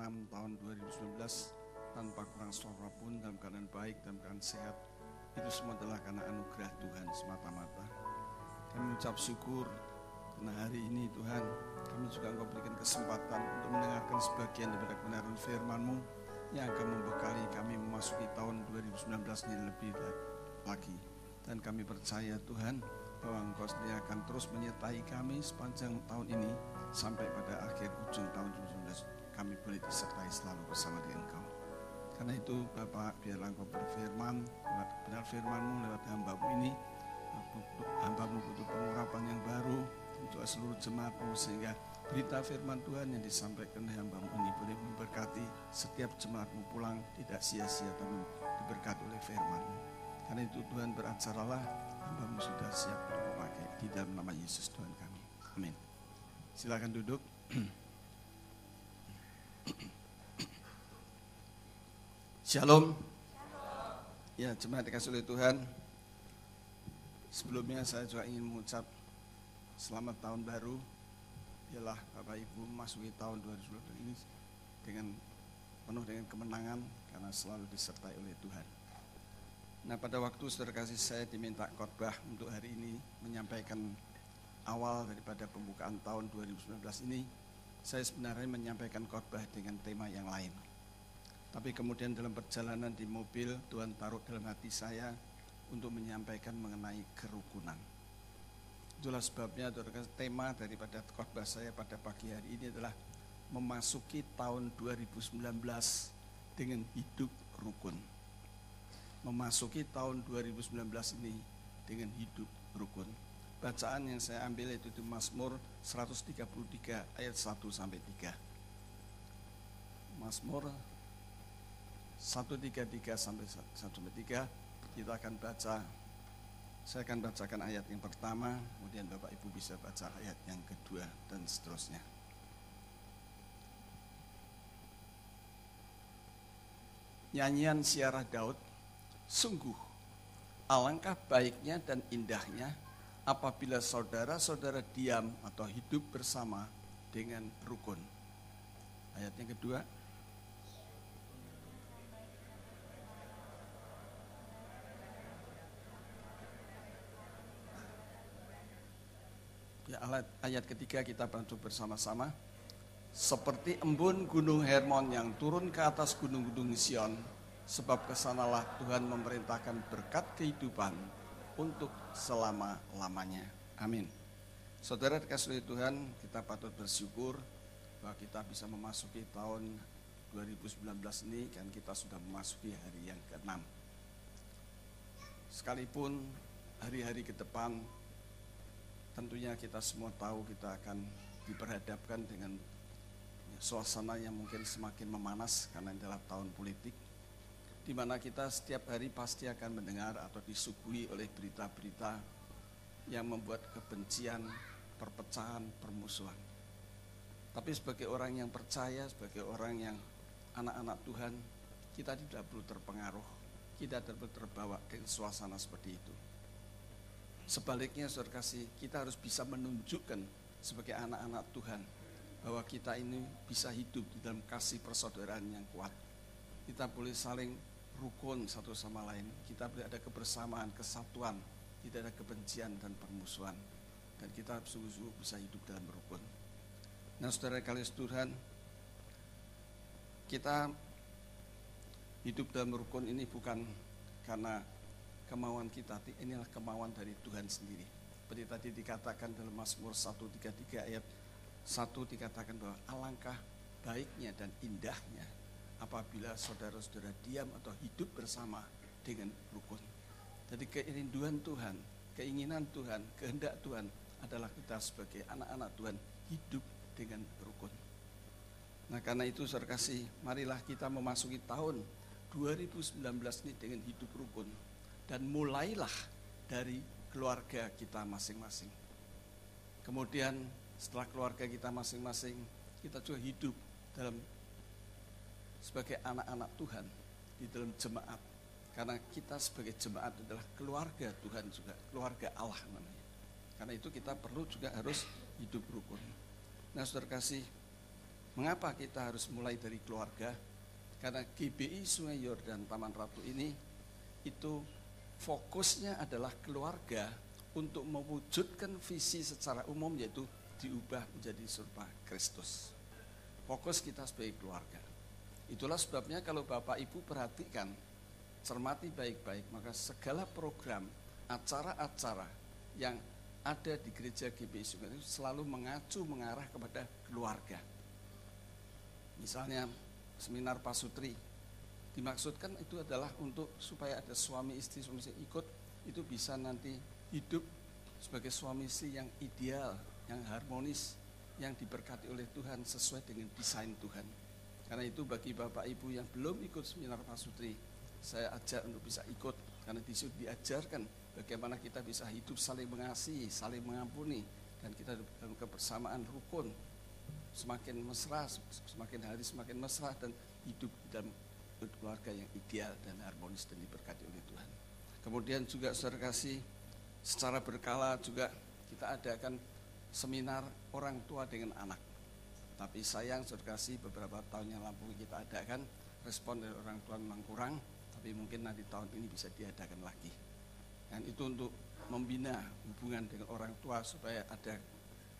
6 tahun 2019 tanpa kurang suara pun dalam keadaan baik, dalam keadaan sehat. Itu semua adalah karena anugerah Tuhan semata-mata. Kami ucap syukur karena hari ini Tuhan kami juga engkau berikan kesempatan untuk mendengarkan sebagian daripada kebenaran firman-Mu yang akan membekali kami memasuki tahun 2019 ini lebih lagi. Dan kami percaya Tuhan bahwa Engkau sendiri akan terus menyertai kami sepanjang tahun ini sampai pada akhir ujung tahun kami boleh disertai selalu bersama dengan Engkau. Karena itu Bapak biarlah Engkau berfirman lewat benar firman-Mu lewat hambamu ini hambamu butuh pengurapan yang baru untuk seluruh jemaatmu sehingga berita firman Tuhan yang disampaikan oleh hambamu ini boleh memberkati setiap jemaatmu pulang tidak sia-sia tapi diberkati oleh firman-Mu. Karena itu Tuhan beracaralah hambamu sudah siap untuk memakai di dalam nama Yesus Tuhan kami. Amin. Silakan duduk. Shalom. Ya, jemaat dikasih oleh Tuhan. Sebelumnya saya juga ingin mengucap selamat tahun baru. Ialah Bapak Ibu memasuki tahun 2020 ini dengan penuh dengan kemenangan karena selalu disertai oleh Tuhan. Nah pada waktu saudara kasih saya diminta khotbah untuk hari ini menyampaikan awal daripada pembukaan tahun 2019 ini, saya sebenarnya menyampaikan khotbah dengan tema yang lain. Tapi kemudian dalam perjalanan di mobil, Tuhan taruh dalam hati saya untuk menyampaikan mengenai kerukunan. Itulah sebabnya tema daripada khotbah saya pada pagi hari ini adalah memasuki tahun 2019 dengan hidup rukun. Memasuki tahun 2019 ini dengan hidup rukun. Bacaan yang saya ambil itu di Mazmur 133 ayat 1 sampai 3. Mazmur 133 sampai 1 sampai 3 kita akan baca. Saya akan bacakan ayat yang pertama kemudian Bapak Ibu bisa baca ayat yang kedua dan seterusnya. Nyanyian siarah Daud sungguh. Alangkah baiknya dan indahnya apabila saudara-saudara diam atau hidup bersama dengan rukun. Ayat yang kedua Ya, ayat ketiga kita bantu bersama-sama. Seperti embun gunung Hermon yang turun ke atas gunung-gunung Sion, sebab ke sanalah Tuhan memerintahkan berkat kehidupan untuk selama-lamanya. Amin. Saudara dikasih Tuhan, kita patut bersyukur bahwa kita bisa memasuki tahun 2019 ini kan kita sudah memasuki hari yang ke-6. Sekalipun hari-hari ke depan tentunya kita semua tahu kita akan diperhadapkan dengan suasana yang mungkin semakin memanas karena adalah tahun politik di mana kita setiap hari pasti akan mendengar atau disuguhi oleh berita-berita yang membuat kebencian, perpecahan, permusuhan. Tapi sebagai orang yang percaya, sebagai orang yang anak-anak Tuhan, kita tidak perlu terpengaruh, kita tidak perlu terbawa ke suasana seperti itu. Sebaliknya saudara kasih, kita harus bisa menunjukkan sebagai anak-anak Tuhan bahwa kita ini bisa hidup di dalam kasih persaudaraan yang kuat. Kita boleh saling rukun satu sama lain. Kita boleh ada kebersamaan, kesatuan, tidak ada kebencian dan permusuhan. Dan kita sungguh-sungguh bisa hidup dalam rukun. Nah saudara kalian Tuhan, kita hidup dalam rukun ini bukan karena kemauan kita, inilah kemauan dari Tuhan sendiri. Seperti tadi dikatakan dalam Mazmur 133 ayat 1 dikatakan bahwa alangkah baiknya dan indahnya apabila saudara-saudara diam atau hidup bersama dengan rukun. Jadi keinginan Tuhan, keinginan Tuhan, kehendak Tuhan adalah kita sebagai anak-anak Tuhan hidup dengan rukun. Nah karena itu saudara kasih, marilah kita memasuki tahun 2019 ini dengan hidup rukun dan mulailah dari keluarga kita masing-masing. Kemudian setelah keluarga kita masing-masing, kita juga hidup dalam sebagai anak-anak Tuhan di dalam jemaat. Karena kita sebagai jemaat adalah keluarga Tuhan juga, keluarga Allah namanya. Karena itu kita perlu juga harus hidup rukun. Nah saudara kasih, mengapa kita harus mulai dari keluarga? Karena GBI Sungai Yordan Taman Ratu ini itu fokusnya adalah keluarga untuk mewujudkan visi secara umum yaitu diubah menjadi serupa Kristus. Fokus kita sebagai keluarga. Itulah sebabnya kalau Bapak Ibu perhatikan, cermati baik-baik, maka segala program, acara-acara yang ada di gereja GBI Sungai itu selalu mengacu mengarah kepada keluarga. Misalnya seminar pasutri dimaksudkan itu adalah untuk supaya ada suami istri suami istri ikut itu bisa nanti hidup sebagai suami istri yang ideal, yang harmonis, yang diberkati oleh Tuhan sesuai dengan desain Tuhan. Karena itu bagi Bapak Ibu yang belum ikut seminar pasutri, saya ajak untuk bisa ikut karena di situ diajarkan bagaimana kita bisa hidup saling mengasihi, saling mengampuni dan kita dalam kebersamaan rukun semakin mesra, semakin hari semakin mesra dan hidup dalam keluarga yang ideal dan harmonis dan diberkati oleh Tuhan. Kemudian juga saudara kasih secara berkala juga kita adakan seminar orang tua dengan anak. Tapi sayang saudara kasih beberapa tahun yang lalu kita adakan respon dari orang tua memang kurang, tapi mungkin nanti tahun ini bisa diadakan lagi. Dan itu untuk membina hubungan dengan orang tua supaya ada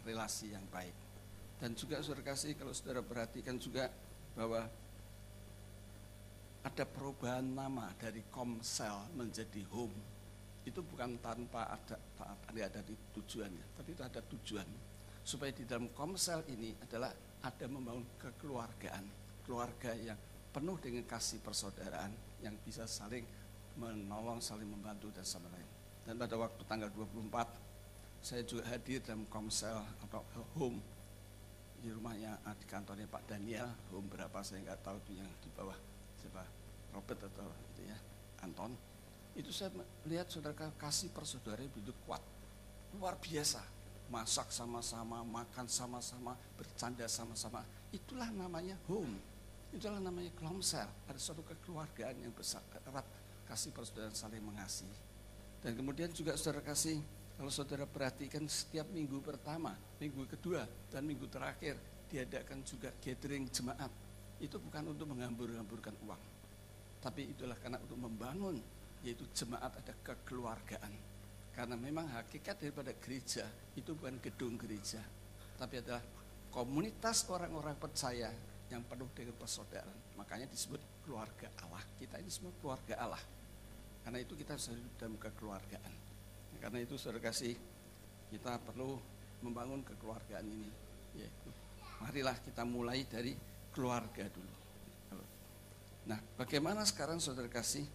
relasi yang baik. Dan juga saudara kasih kalau saudara perhatikan juga bahwa ada perubahan nama dari Komsel menjadi Home. Itu bukan tanpa ada ada, di tujuannya, tapi itu ada tujuan supaya di dalam Komsel ini adalah ada membangun kekeluargaan, keluarga yang penuh dengan kasih persaudaraan yang bisa saling menolong, saling membantu dan sama lain. Dan pada waktu tanggal 24 saya juga hadir dalam Komsel atau Home di rumahnya di kantornya Pak Daniel, home berapa saya nggak tahu itu yang di bawah siapa? Robert atau itu ya? Anton. Itu saya lihat saudara kasih persaudaraan begitu kuat. Luar biasa. Masak sama-sama makan sama-sama bercanda sama-sama. Itulah namanya home. Itulah namanya kelomsel ada suatu kekeluargaan yang besar erat. Kasih persaudaraan saling mengasihi. Dan kemudian juga saudara kasih kalau saudara perhatikan setiap minggu pertama minggu kedua dan minggu terakhir diadakan juga gathering jemaat itu bukan untuk menghambur-hamburkan uang tapi itulah karena untuk membangun yaitu jemaat ada kekeluargaan. Karena memang hakikat daripada gereja itu bukan gedung gereja, tapi adalah komunitas orang-orang percaya yang penuh dengan persaudaraan. Makanya disebut keluarga Allah. Kita ini semua keluarga Allah. Karena itu kita harus hidup dalam kekeluargaan. Karena itu saudara kasih, kita perlu membangun kekeluargaan ini. Yaitu, marilah kita mulai dari keluarga dulu. Nah, bagaimana sekarang saudara kasih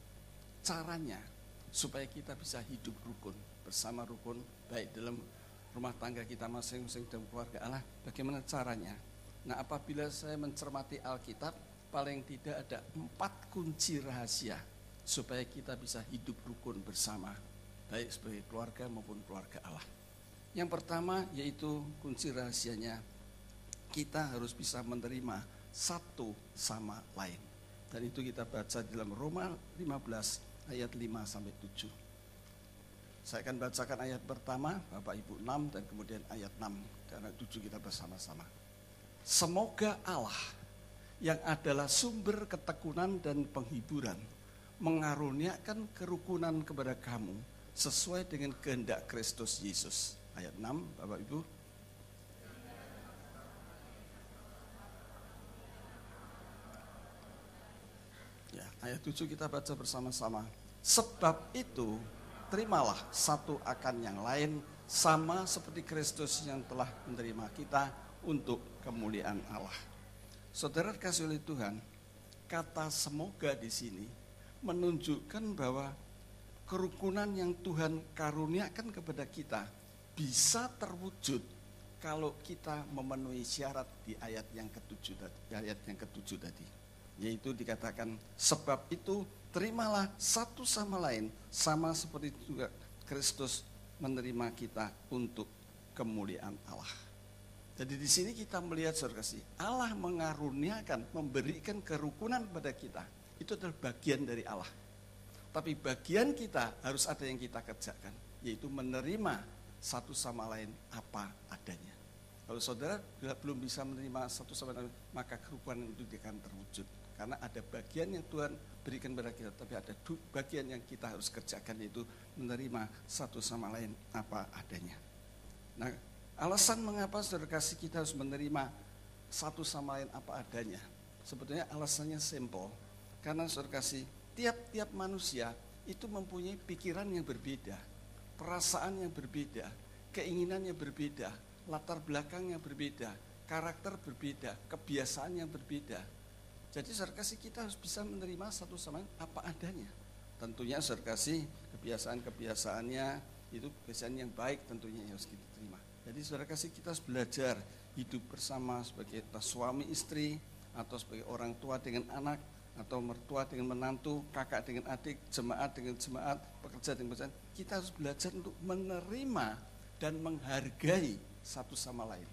caranya supaya kita bisa hidup rukun bersama rukun baik dalam rumah tangga kita masing-masing dalam keluarga Allah. Bagaimana caranya? Nah, apabila saya mencermati Alkitab, paling tidak ada empat kunci rahasia supaya kita bisa hidup rukun bersama baik sebagai keluarga maupun keluarga Allah. Yang pertama yaitu kunci rahasianya kita harus bisa menerima satu sama lain. Dan itu kita baca dalam Roma 15 ayat 5 sampai 7. Saya akan bacakan ayat pertama, Bapak Ibu 6 dan kemudian ayat 6 dan ayat 7 kita bersama-sama. Semoga Allah yang adalah sumber ketekunan dan penghiburan mengaruniakan kerukunan kepada kamu sesuai dengan kehendak Kristus Yesus. Ayat 6, Bapak Ibu. Ayat 7 kita baca bersama-sama. Sebab itu terimalah satu akan yang lain sama seperti Kristus yang telah menerima kita untuk kemuliaan Allah. Saudara kasih oleh Tuhan, kata semoga di sini menunjukkan bahwa kerukunan yang Tuhan karuniakan kepada kita bisa terwujud kalau kita memenuhi syarat di ayat yang ketujuh tadi, ayat yang ketujuh tadi yaitu dikatakan sebab itu terimalah satu sama lain sama seperti juga Kristus menerima kita untuk kemuliaan Allah. Jadi di sini kita melihat saudara kasih, Allah mengaruniakan, memberikan kerukunan pada kita. Itu adalah bagian dari Allah. Tapi bagian kita harus ada yang kita kerjakan, yaitu menerima satu sama lain apa adanya. Kalau saudara belum bisa menerima satu sama lain, maka kerukunan itu akan terwujud. Karena ada bagian yang Tuhan berikan kepada kita, tapi ada bagian yang kita harus kerjakan yaitu menerima satu sama lain apa adanya. Nah, alasan mengapa saudara kasih kita harus menerima satu sama lain apa adanya. Sebetulnya alasannya simple. Karena saudara kasih, tiap-tiap manusia itu mempunyai pikiran yang berbeda, perasaan yang berbeda, keinginan yang berbeda, latar belakang yang berbeda, karakter berbeda, kebiasaan yang berbeda. Jadi serkasi kita harus bisa menerima satu sama lain apa adanya. Tentunya serkasi kebiasaan-kebiasaannya itu kebiasaan yang baik tentunya yang harus kita terima. Jadi saudara kasih kita harus belajar hidup bersama sebagai suami istri atau sebagai orang tua dengan anak atau mertua dengan menantu, kakak dengan adik, jemaat dengan jemaat, pekerja dengan pekerjaan. Kita harus belajar untuk menerima dan menghargai satu sama lain.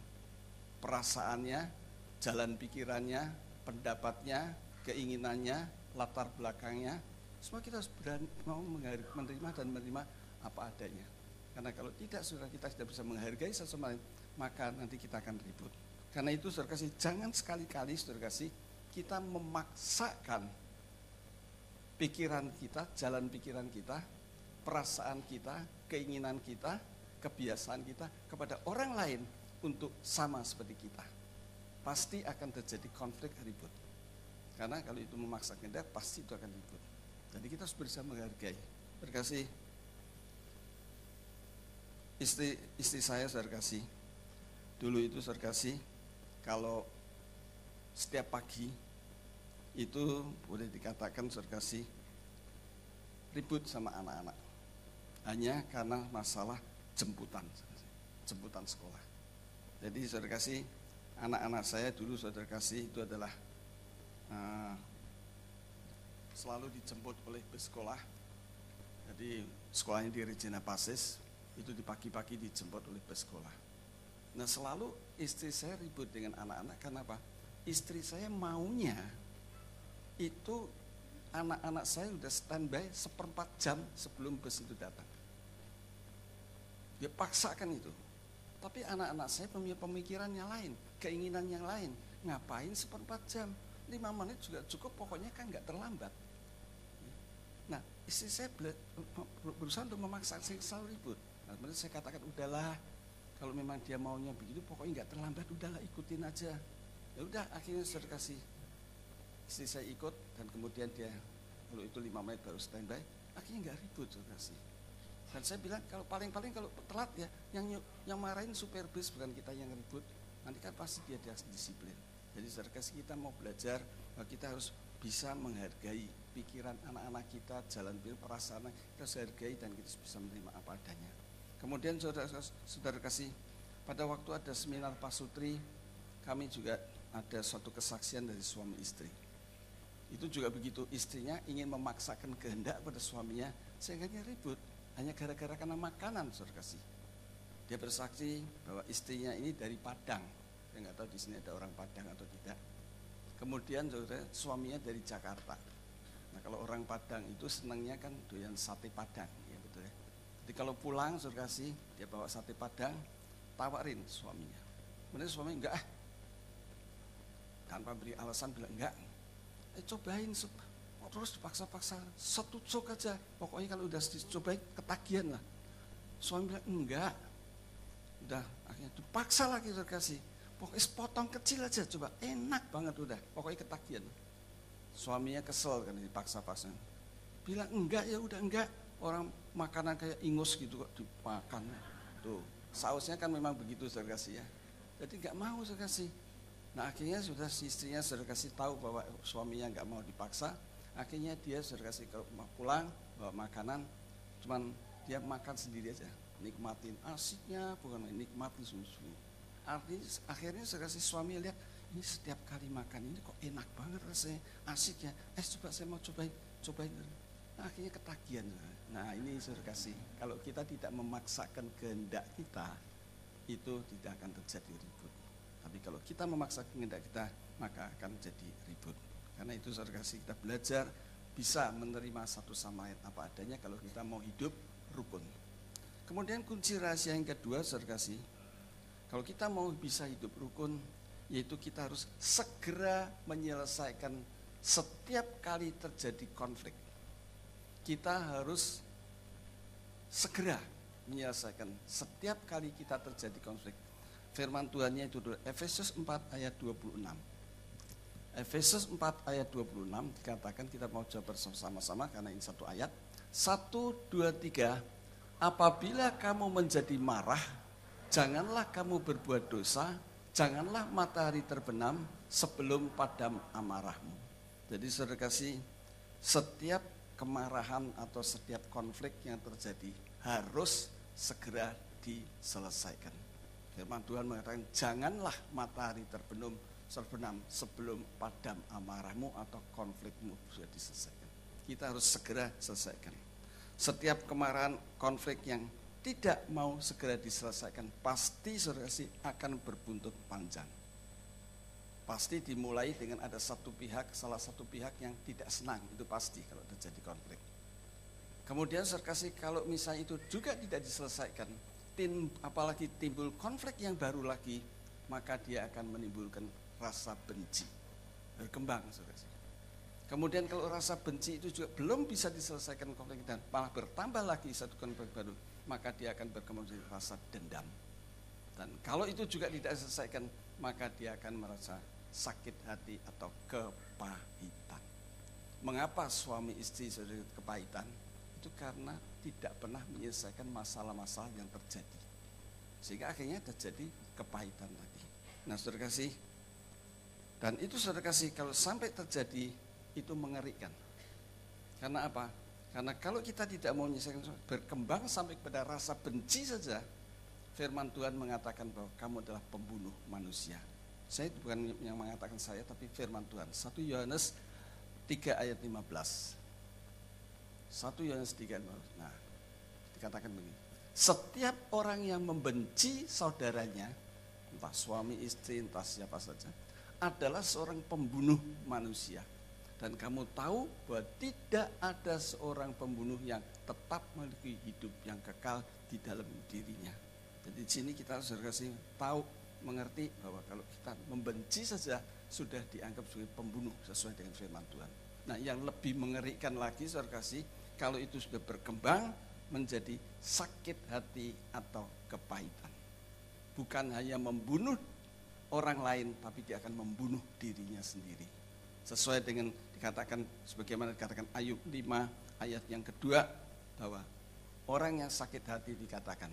Perasaannya, jalan pikirannya, pendapatnya, keinginannya, latar belakangnya, semua kita harus berani mau menerima dan menerima apa adanya. Karena kalau tidak saudara kita tidak bisa menghargai satu sama lain, maka nanti kita akan ribut. Karena itu saudara kasih, jangan sekali-kali saudara kasih kita memaksakan pikiran kita, jalan pikiran kita, perasaan kita, keinginan kita, kebiasaan kita kepada orang lain untuk sama seperti kita pasti akan terjadi konflik ribut. Karena kalau itu memaksa kehendak, pasti itu akan ribut. Jadi kita harus berusaha menghargai. Berkasih istri istri saya saya kasih dulu itu saya kasih kalau setiap pagi itu boleh dikatakan saya kasih ribut sama anak-anak hanya karena masalah jemputan jemputan sekolah jadi saya kasih anak-anak saya dulu saudara kasih itu adalah uh, selalu dijemput oleh bus sekolah. Jadi sekolahnya di Regina Pasis itu di pagi-pagi dijemput oleh bus sekolah. Nah selalu istri saya ribut dengan anak-anak karena apa? Istri saya maunya itu anak-anak saya sudah standby seperempat jam sebelum bus itu datang. Dia paksakan itu. Tapi anak-anak saya punya pemikiran yang lain, keinginan yang lain. Ngapain seperempat jam? Lima menit juga cukup, pokoknya kan nggak terlambat. Nah, istri saya berusaha untuk memaksa saya selalu ribut. Nah, kemudian saya katakan, udahlah, kalau memang dia maunya begitu, pokoknya nggak terlambat, udahlah ikutin aja. Ya udah, akhirnya saya kasih istri saya ikut dan kemudian dia kalau itu lima menit baru standby, akhirnya nggak ribut saya kasih. Dan saya bilang kalau paling-paling kalau telat ya, yang yang marahin supir bis bukan kita yang ribut. Nanti kan pasti dia disiplin. Jadi saudara kita mau belajar bahwa kita harus bisa menghargai pikiran anak-anak kita, jalan bil perasaan kita harus hargai dan kita bisa menerima apa adanya. Kemudian saudara, saudara kasih pada waktu ada seminar pasutri kami juga ada suatu kesaksian dari suami istri. Itu juga begitu istrinya ingin memaksakan kehendak pada suaminya sehingga ribut hanya gara-gara karena makanan saudara kasih. Dia bersaksi bahwa istrinya ini dari Padang. Saya nggak tahu di sini ada orang Padang atau tidak. Kemudian saudara suaminya dari Jakarta. Nah kalau orang Padang itu senangnya kan doyan sate Padang, ya betul ya. Jadi kalau pulang saudara kasih dia bawa sate Padang, tawarin suaminya. Kemudian suami enggak ah, tanpa beri alasan bilang enggak. Eh cobain terus dipaksa-paksa satu cok aja pokoknya kalau udah dicobain ketagihan lah suami bilang enggak udah akhirnya dipaksa lagi kasih pokoknya sepotong kecil aja coba. Enak banget udah pokoknya ketagihan. Suaminya kesel kan dipaksa-paksa bilang enggak ya udah enggak. Orang makanan kayak ingus gitu kok dimakan. Tuh sausnya kan memang begitu saya kasih ya. Jadi nggak mau saya kasih. Nah akhirnya sudah istrinya sudah kasih tahu bahwa suaminya nggak mau dipaksa. Akhirnya dia sudah kasih pulang bawa makanan. Cuman dia makan sendiri aja nikmatin asiknya bukan nikmatin susu. Artinya akhirnya saya kasih suami lihat ini setiap kali makan ini kok enak banget rasanya asik ya. Eh coba saya mau cobain cobain. Nah, akhirnya ketagihan nah ini saya kasih. Kalau kita tidak memaksakan kehendak kita itu tidak akan terjadi ribut. Tapi kalau kita memaksakan kehendak kita maka akan jadi ribut. Karena itu saudara kasih kita belajar bisa menerima satu sama lain apa adanya kalau kita mau hidup rukun. Kemudian kunci rahasia yang kedua, saudara kasih, kalau kita mau bisa hidup rukun, yaitu kita harus segera menyelesaikan setiap kali terjadi konflik. Kita harus segera menyelesaikan setiap kali kita terjadi konflik. Firman Tuhannya itu Efesus 4 ayat 26. Efesus 4 ayat 26 dikatakan kita mau coba bersama-sama karena ini satu ayat. Satu, dua, tiga. Apabila kamu menjadi marah, janganlah kamu berbuat dosa, janganlah matahari terbenam sebelum padam amarahmu. Jadi saudara kasih, setiap kemarahan atau setiap konflik yang terjadi harus segera diselesaikan. Firman Tuhan mengatakan janganlah matahari terbenam terbenam sebelum padam amarahmu atau konflikmu sudah diselesaikan. Kita harus segera selesaikan. Setiap kemarahan konflik yang tidak mau segera diselesaikan pasti saudara akan berbuntut panjang. Pasti dimulai dengan ada satu pihak, salah satu pihak yang tidak senang, itu pasti kalau terjadi konflik. Kemudian saudara kalau misalnya itu juga tidak diselesaikan, tim, apalagi timbul konflik yang baru lagi, maka dia akan menimbulkan rasa benci. Berkembang, saudara. Kemudian kalau rasa benci itu juga belum bisa diselesaikan konflik dan malah bertambah lagi satu konflik baru, maka dia akan berkembang menjadi rasa dendam. Dan kalau itu juga tidak diselesaikan, maka dia akan merasa sakit hati atau kepahitan. Mengapa suami istri sudah kepahitan? Itu karena tidak pernah menyelesaikan masalah-masalah yang terjadi. Sehingga akhirnya terjadi kepahitan lagi. Nah saudara kasih, dan itu saudara kasih kalau sampai terjadi itu mengerikan. Karena apa? Karena kalau kita tidak mau menyelesaikan berkembang sampai kepada rasa benci saja, firman Tuhan mengatakan bahwa kamu adalah pembunuh manusia. Saya bukan yang mengatakan saya, tapi firman Tuhan. 1 Yohanes 3 ayat 15. 1 Yohanes 3 Nah, dikatakan begini. Setiap orang yang membenci saudaranya, entah suami istri, entah siapa saja, adalah seorang pembunuh manusia. Dan kamu tahu bahwa tidak ada seorang pembunuh yang tetap memiliki hidup yang kekal di dalam dirinya. Jadi di sini kita harus kasih tahu, mengerti bahwa kalau kita membenci saja sudah dianggap sebagai pembunuh sesuai dengan firman Tuhan. Nah yang lebih mengerikan lagi saudara kasih, kalau itu sudah berkembang menjadi sakit hati atau kepahitan. Bukan hanya membunuh orang lain, tapi dia akan membunuh dirinya sendiri. Sesuai dengan dikatakan, sebagaimana dikatakan Ayub 5 ayat yang kedua, bahwa orang yang sakit hati dikatakan,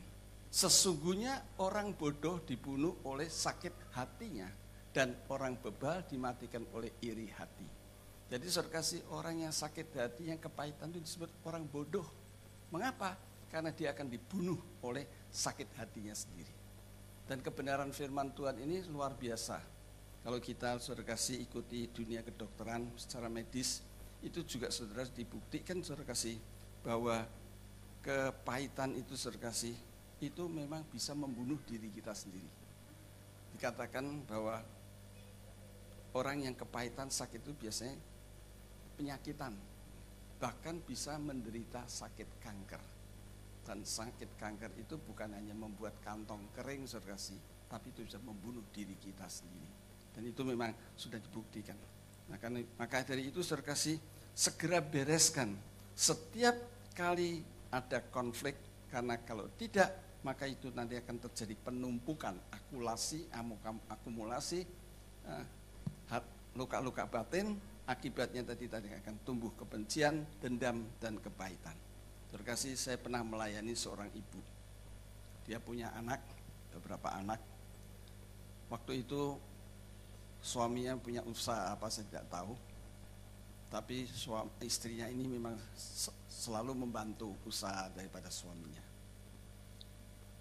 sesungguhnya orang bodoh dibunuh oleh sakit hatinya, dan orang bebal dimatikan oleh iri hati. Jadi saudara kasih orang yang sakit hati, yang kepahitan itu disebut orang bodoh. Mengapa? Karena dia akan dibunuh oleh sakit hatinya sendiri. Dan kebenaran firman Tuhan ini luar biasa. Kalau kita saudara kasih ikuti dunia kedokteran secara medis, itu juga saudara dibuktikan saudara kasih bahwa kepahitan itu saudara kasih itu memang bisa membunuh diri kita sendiri. Dikatakan bahwa orang yang kepahitan sakit itu biasanya penyakitan, bahkan bisa menderita sakit kanker. Dan sakit kanker itu bukan hanya membuat kantong kering surgasi, tapi itu bisa membunuh diri kita sendiri. Dan itu memang sudah dibuktikan. Nah, karena, maka dari itu surgasi segera bereskan setiap kali ada konflik karena kalau tidak maka itu nanti akan terjadi penumpukan akumulasi akumulasi eh, luka-luka batin akibatnya tadi tadi akan tumbuh kebencian, dendam dan kepahitan. Terkasih saya pernah melayani seorang ibu. Dia punya anak, beberapa anak. Waktu itu suaminya punya usaha apa saya tidak tahu. Tapi suami, istrinya ini memang selalu membantu usaha daripada suaminya.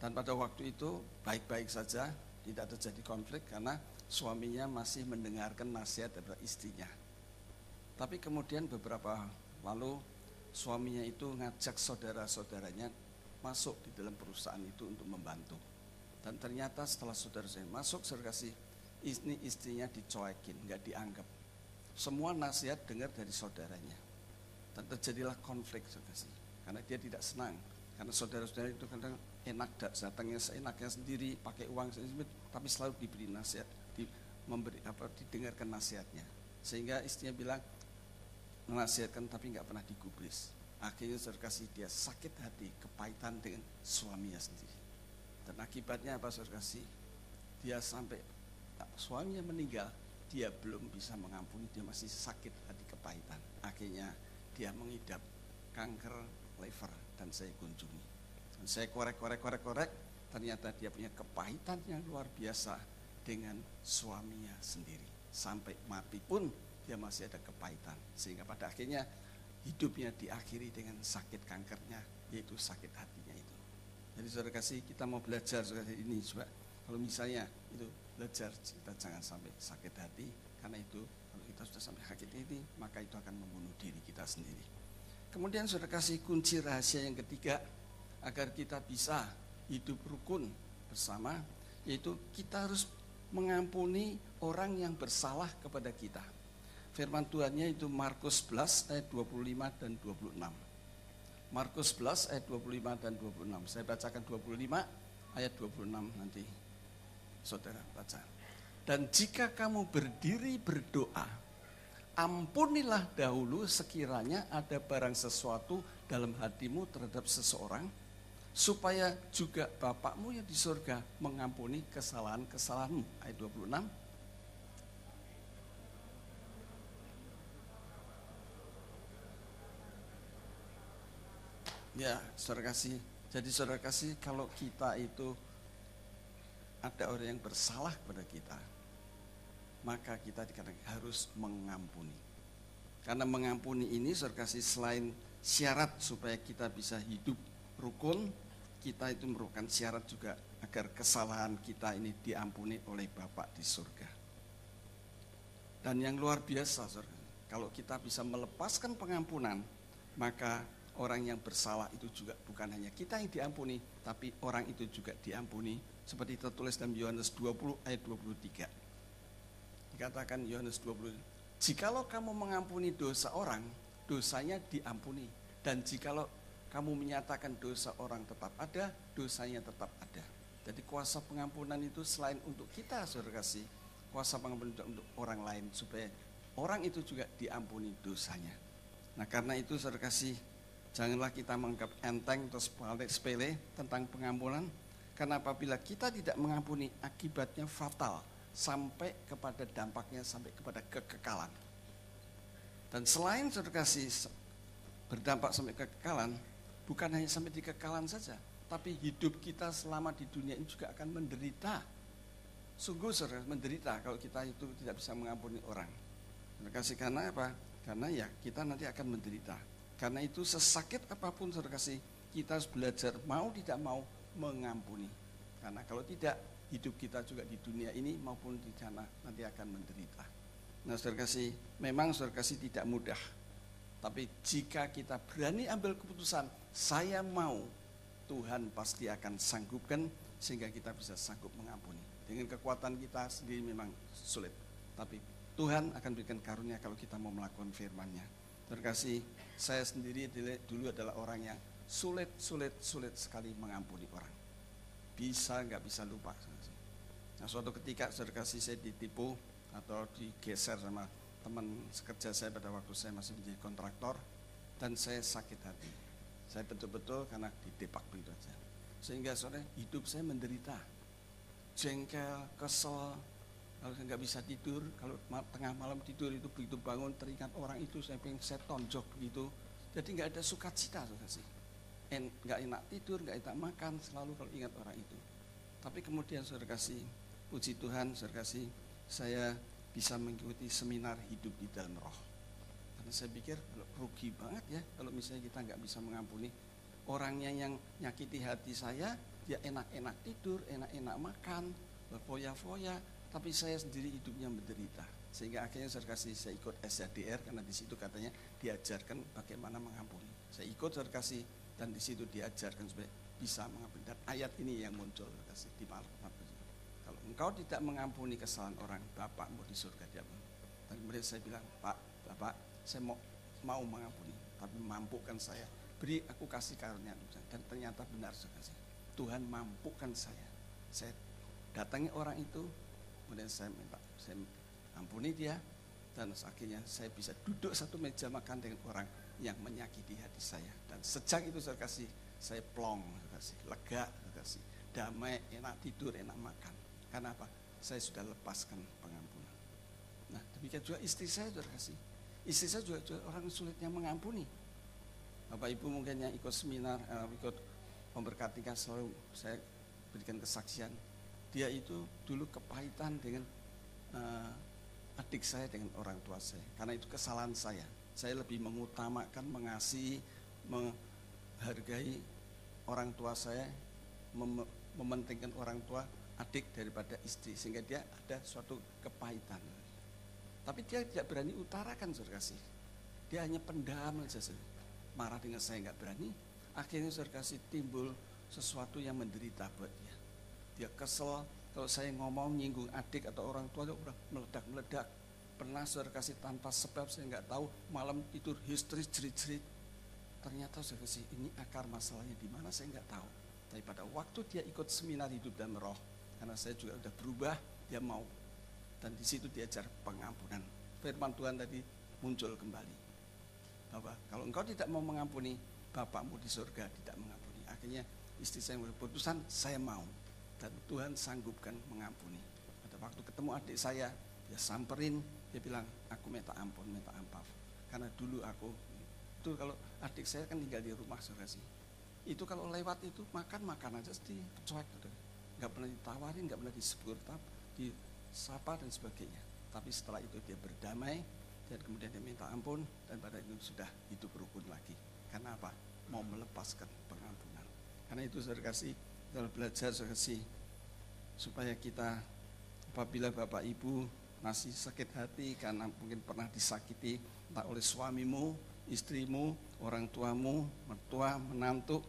Dan pada waktu itu baik-baik saja, tidak terjadi konflik karena suaminya masih mendengarkan nasihat dari istrinya tapi kemudian beberapa lalu suaminya itu ngajak saudara-saudaranya masuk di dalam perusahaan itu untuk membantu. Dan ternyata setelah saudara saya masuk, saya kasih ini istrinya dicuekin, nggak dianggap. Semua nasihat dengar dari saudaranya. Dan terjadilah konflik, kasih. Karena dia tidak senang Karena saudara-saudara itu kadang enak datangnya seenaknya sendiri, pakai uang sendiri, tapi selalu diberi nasihat, di, memberi apa didengarkan nasihatnya. Sehingga istrinya bilang menasihatkan tapi nggak pernah digubris. Akhirnya saudara kasih dia sakit hati, kepahitan dengan suaminya sendiri. Dan akibatnya apa saudara kasih? Dia sampai suaminya meninggal, dia belum bisa mengampuni, dia masih sakit hati kepahitan. Akhirnya dia mengidap kanker liver dan saya kunjungi. Dan saya korek-korek korek-korek, ternyata dia punya kepahitan yang luar biasa dengan suaminya sendiri. Sampai mati pun dia masih ada kepahitan. Sehingga pada akhirnya hidupnya diakhiri dengan sakit kankernya, yaitu sakit hatinya itu. Jadi saudara kasih kita mau belajar saudara ini coba kalau misalnya itu belajar kita jangan sampai sakit hati karena itu kalau kita sudah sampai sakit hati maka itu akan membunuh diri kita sendiri. Kemudian sudah kasih kunci rahasia yang ketiga agar kita bisa hidup rukun bersama yaitu kita harus mengampuni orang yang bersalah kepada kita. Firman Tuhannya itu Markus 11 ayat 25 dan 26. Markus 11 ayat 25 dan 26. Saya bacakan 25 ayat 26 nanti. Saudara baca. Dan jika kamu berdiri berdoa, ampunilah dahulu sekiranya ada barang sesuatu dalam hatimu terhadap seseorang, supaya juga Bapakmu yang di surga mengampuni kesalahan-kesalahanmu. Ayat 26. Ya, saudara kasih. Jadi saudara kasih kalau kita itu ada orang yang bersalah kepada kita, maka kita dikatakan harus mengampuni. Karena mengampuni ini saudara kasih selain syarat supaya kita bisa hidup rukun, kita itu merupakan syarat juga agar kesalahan kita ini diampuni oleh Bapak di surga. Dan yang luar biasa, kalau kita bisa melepaskan pengampunan, maka orang yang bersalah itu juga bukan hanya kita yang diampuni, tapi orang itu juga diampuni. Seperti tertulis dalam Yohanes 20 ayat 23 dikatakan Yohanes 20, jikalau kamu mengampuni dosa orang, dosanya diampuni. Dan jikalau kamu menyatakan dosa orang tetap ada, dosanya tetap ada. Jadi kuasa pengampunan itu selain untuk kita, saudara kasih, kuasa pengampunan juga untuk orang lain, supaya orang itu juga diampuni dosanya. Nah karena itu saudara kasih, janganlah kita menganggap enteng atau sepele tentang pengampunan, karena apabila kita tidak mengampuni, akibatnya fatal sampai kepada dampaknya sampai kepada kekekalan. Dan selain saudara kasih berdampak sampai kekekalan, bukan hanya sampai di kekekalan saja, tapi hidup kita selama di dunia ini juga akan menderita. Sungguh saudara menderita kalau kita itu tidak bisa mengampuni orang. Terima kasih karena apa? Karena ya kita nanti akan menderita. Karena itu sesakit apa pun saudara kasih, kita harus belajar mau tidak mau mengampuni. Karena kalau tidak hidup kita juga di dunia ini maupun di sana nanti akan menderita. Nah saudara kasih, memang saudara kasih tidak mudah. Tapi jika kita berani ambil keputusan, saya mau, Tuhan pasti akan sanggupkan sehingga kita bisa sanggup mengampuni. Dengan kekuatan kita sendiri memang sulit. Tapi Tuhan akan berikan karunia kalau kita mau melakukan firman-Nya. Terkasih, saya sendiri dulu adalah orang yang sulit, sulit, sulit sekali mengampuni orang. Bisa nggak bisa lupa. Nah suatu ketika saudara kasih saya ditipu atau digeser sama teman sekerja saya pada waktu saya masih menjadi kontraktor dan saya sakit hati. Saya betul-betul karena didepak begitu aja. Sehingga sore hidup saya menderita. Jengkel, kesel, kalau saya nggak bisa tidur, kalau tengah malam tidur itu begitu bangun teringat orang itu saya pengen saya tonjok begitu. Jadi nggak ada sukacita saudara sih. Nggak enak tidur, nggak enak makan, selalu kalau ingat orang itu. Tapi kemudian saudara kasih puji Tuhan saya kasih saya bisa mengikuti seminar hidup di dalam roh. Karena saya pikir rugi banget ya kalau misalnya kita nggak bisa mengampuni orangnya yang nyakiti hati saya, dia enak-enak tidur, enak-enak makan, berfoya-foya, tapi saya sendiri hidupnya menderita. Sehingga akhirnya saya kasih saya ikut SHDR karena di situ katanya diajarkan bagaimana mengampuni. Saya ikut saya kasih dan di situ diajarkan supaya bisa mengampuni. Dan ayat ini yang muncul kasih di malam engkau tidak mengampuni kesalahan orang, Bapakmu di surga dia. Dan kemudian saya bilang, Pak, Bapak, saya mau, mau mengampuni, tapi mampukan saya beri aku kasih karunia dan ternyata benar kasih Tuhan mampukan saya saya datangi orang itu kemudian saya minta saya ampuni dia dan akhirnya saya bisa duduk satu meja makan dengan orang yang menyakiti hati saya. Dan sejak itu saya kasih saya plong saya kasih lega saya kasih damai enak tidur enak makan. Karena apa? Saya sudah lepaskan pengampunan. Nah demikian juga istri saya sudah kasih. Istri saya juga, juga orang sulit yang mengampuni. Bapak ibu mungkin yang ikut seminar uh, ikut memberkati selalu saya berikan kesaksian dia itu dulu kepahitan dengan uh, adik saya dengan orang tua saya. Karena itu kesalahan saya. Saya lebih mengutamakan mengasihi menghargai orang tua saya mem mementingkan orang tua adik daripada istri. Sehingga dia ada suatu kepahitan. Tapi dia tidak berani utarakan saudara kasih dia hanya pendam saja marah dengan saya nggak berani. Akhirnya saudara kasih timbul sesuatu yang menderita buat dia dia kesel kalau saya ngomong nyinggung adik atau orang tua udah meledak-meledak. Pernah saudara kasih tanpa sebab saya nggak tahu. Malam tidur histeris jerit-jerit. Ternyata saya kasih ini akar masalahnya di mana? Saya nggak tahu. Tapi pada waktu dia ikut seminar hidup dan roh karena saya juga udah berubah dia mau. Dan di situ diajar pengampunan. Firman Tuhan tadi muncul kembali. Bahwa kalau engkau tidak mau mengampuni bapakmu di surga tidak mengampuni. Akhirnya istri saya berputusan saya mau dan Tuhan sanggupkan mengampuni pada waktu ketemu adik saya dia samperin dia bilang, aku minta ampun, minta ampaf. Karena dulu aku, itu kalau adik saya kan tinggal di rumah sih. Itu kalau lewat itu makan makan aja di cuek gitu. Gak pernah ditawarin, gak pernah disebut, disapa dan sebagainya. Tapi setelah itu dia berdamai dan kemudian dia minta ampun dan pada itu sudah hidup rukun lagi. Karena apa? Mau melepaskan pengampunan. Karena itu saudara kasih, dalam belajar kasih supaya kita apabila Bapak Ibu masih sakit hati karena mungkin pernah disakiti entah oleh suamimu, istrimu, orang tuamu, mertua, menantu,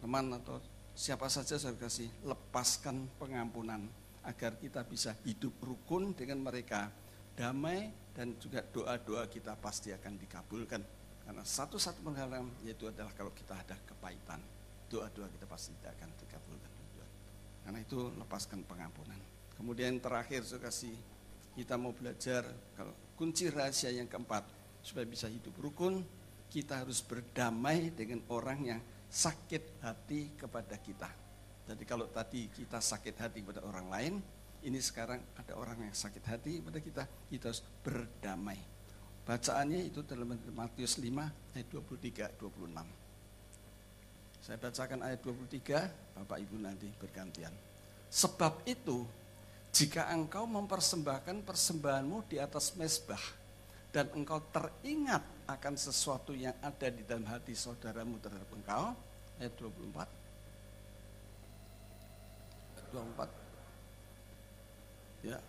teman atau siapa saja saya kasih lepaskan pengampunan agar kita bisa hidup rukun dengan mereka damai dan juga doa-doa kita pasti akan dikabulkan. Karena satu-satu penghalang yaitu adalah kalau kita ada kepahitan doa-doa kita pasti tidak akan dikabulkan karena itu lepaskan pengampunan kemudian terakhir saya kasih kita mau belajar kalau kunci rahasia yang keempat supaya bisa hidup rukun kita harus berdamai dengan orang yang sakit hati kepada kita. Jadi kalau tadi kita sakit hati kepada orang lain, ini sekarang ada orang yang sakit hati kepada kita, kita harus berdamai. Bacaannya itu dalam Matius 5 ayat 23 26. Saya bacakan ayat 23, Bapak Ibu nanti bergantian. Sebab itu jika engkau mempersembahkan persembahanmu di atas mesbah dan engkau teringat akan sesuatu yang ada di dalam hati saudaramu terhadap engkau, ayat 24. 24. Ya.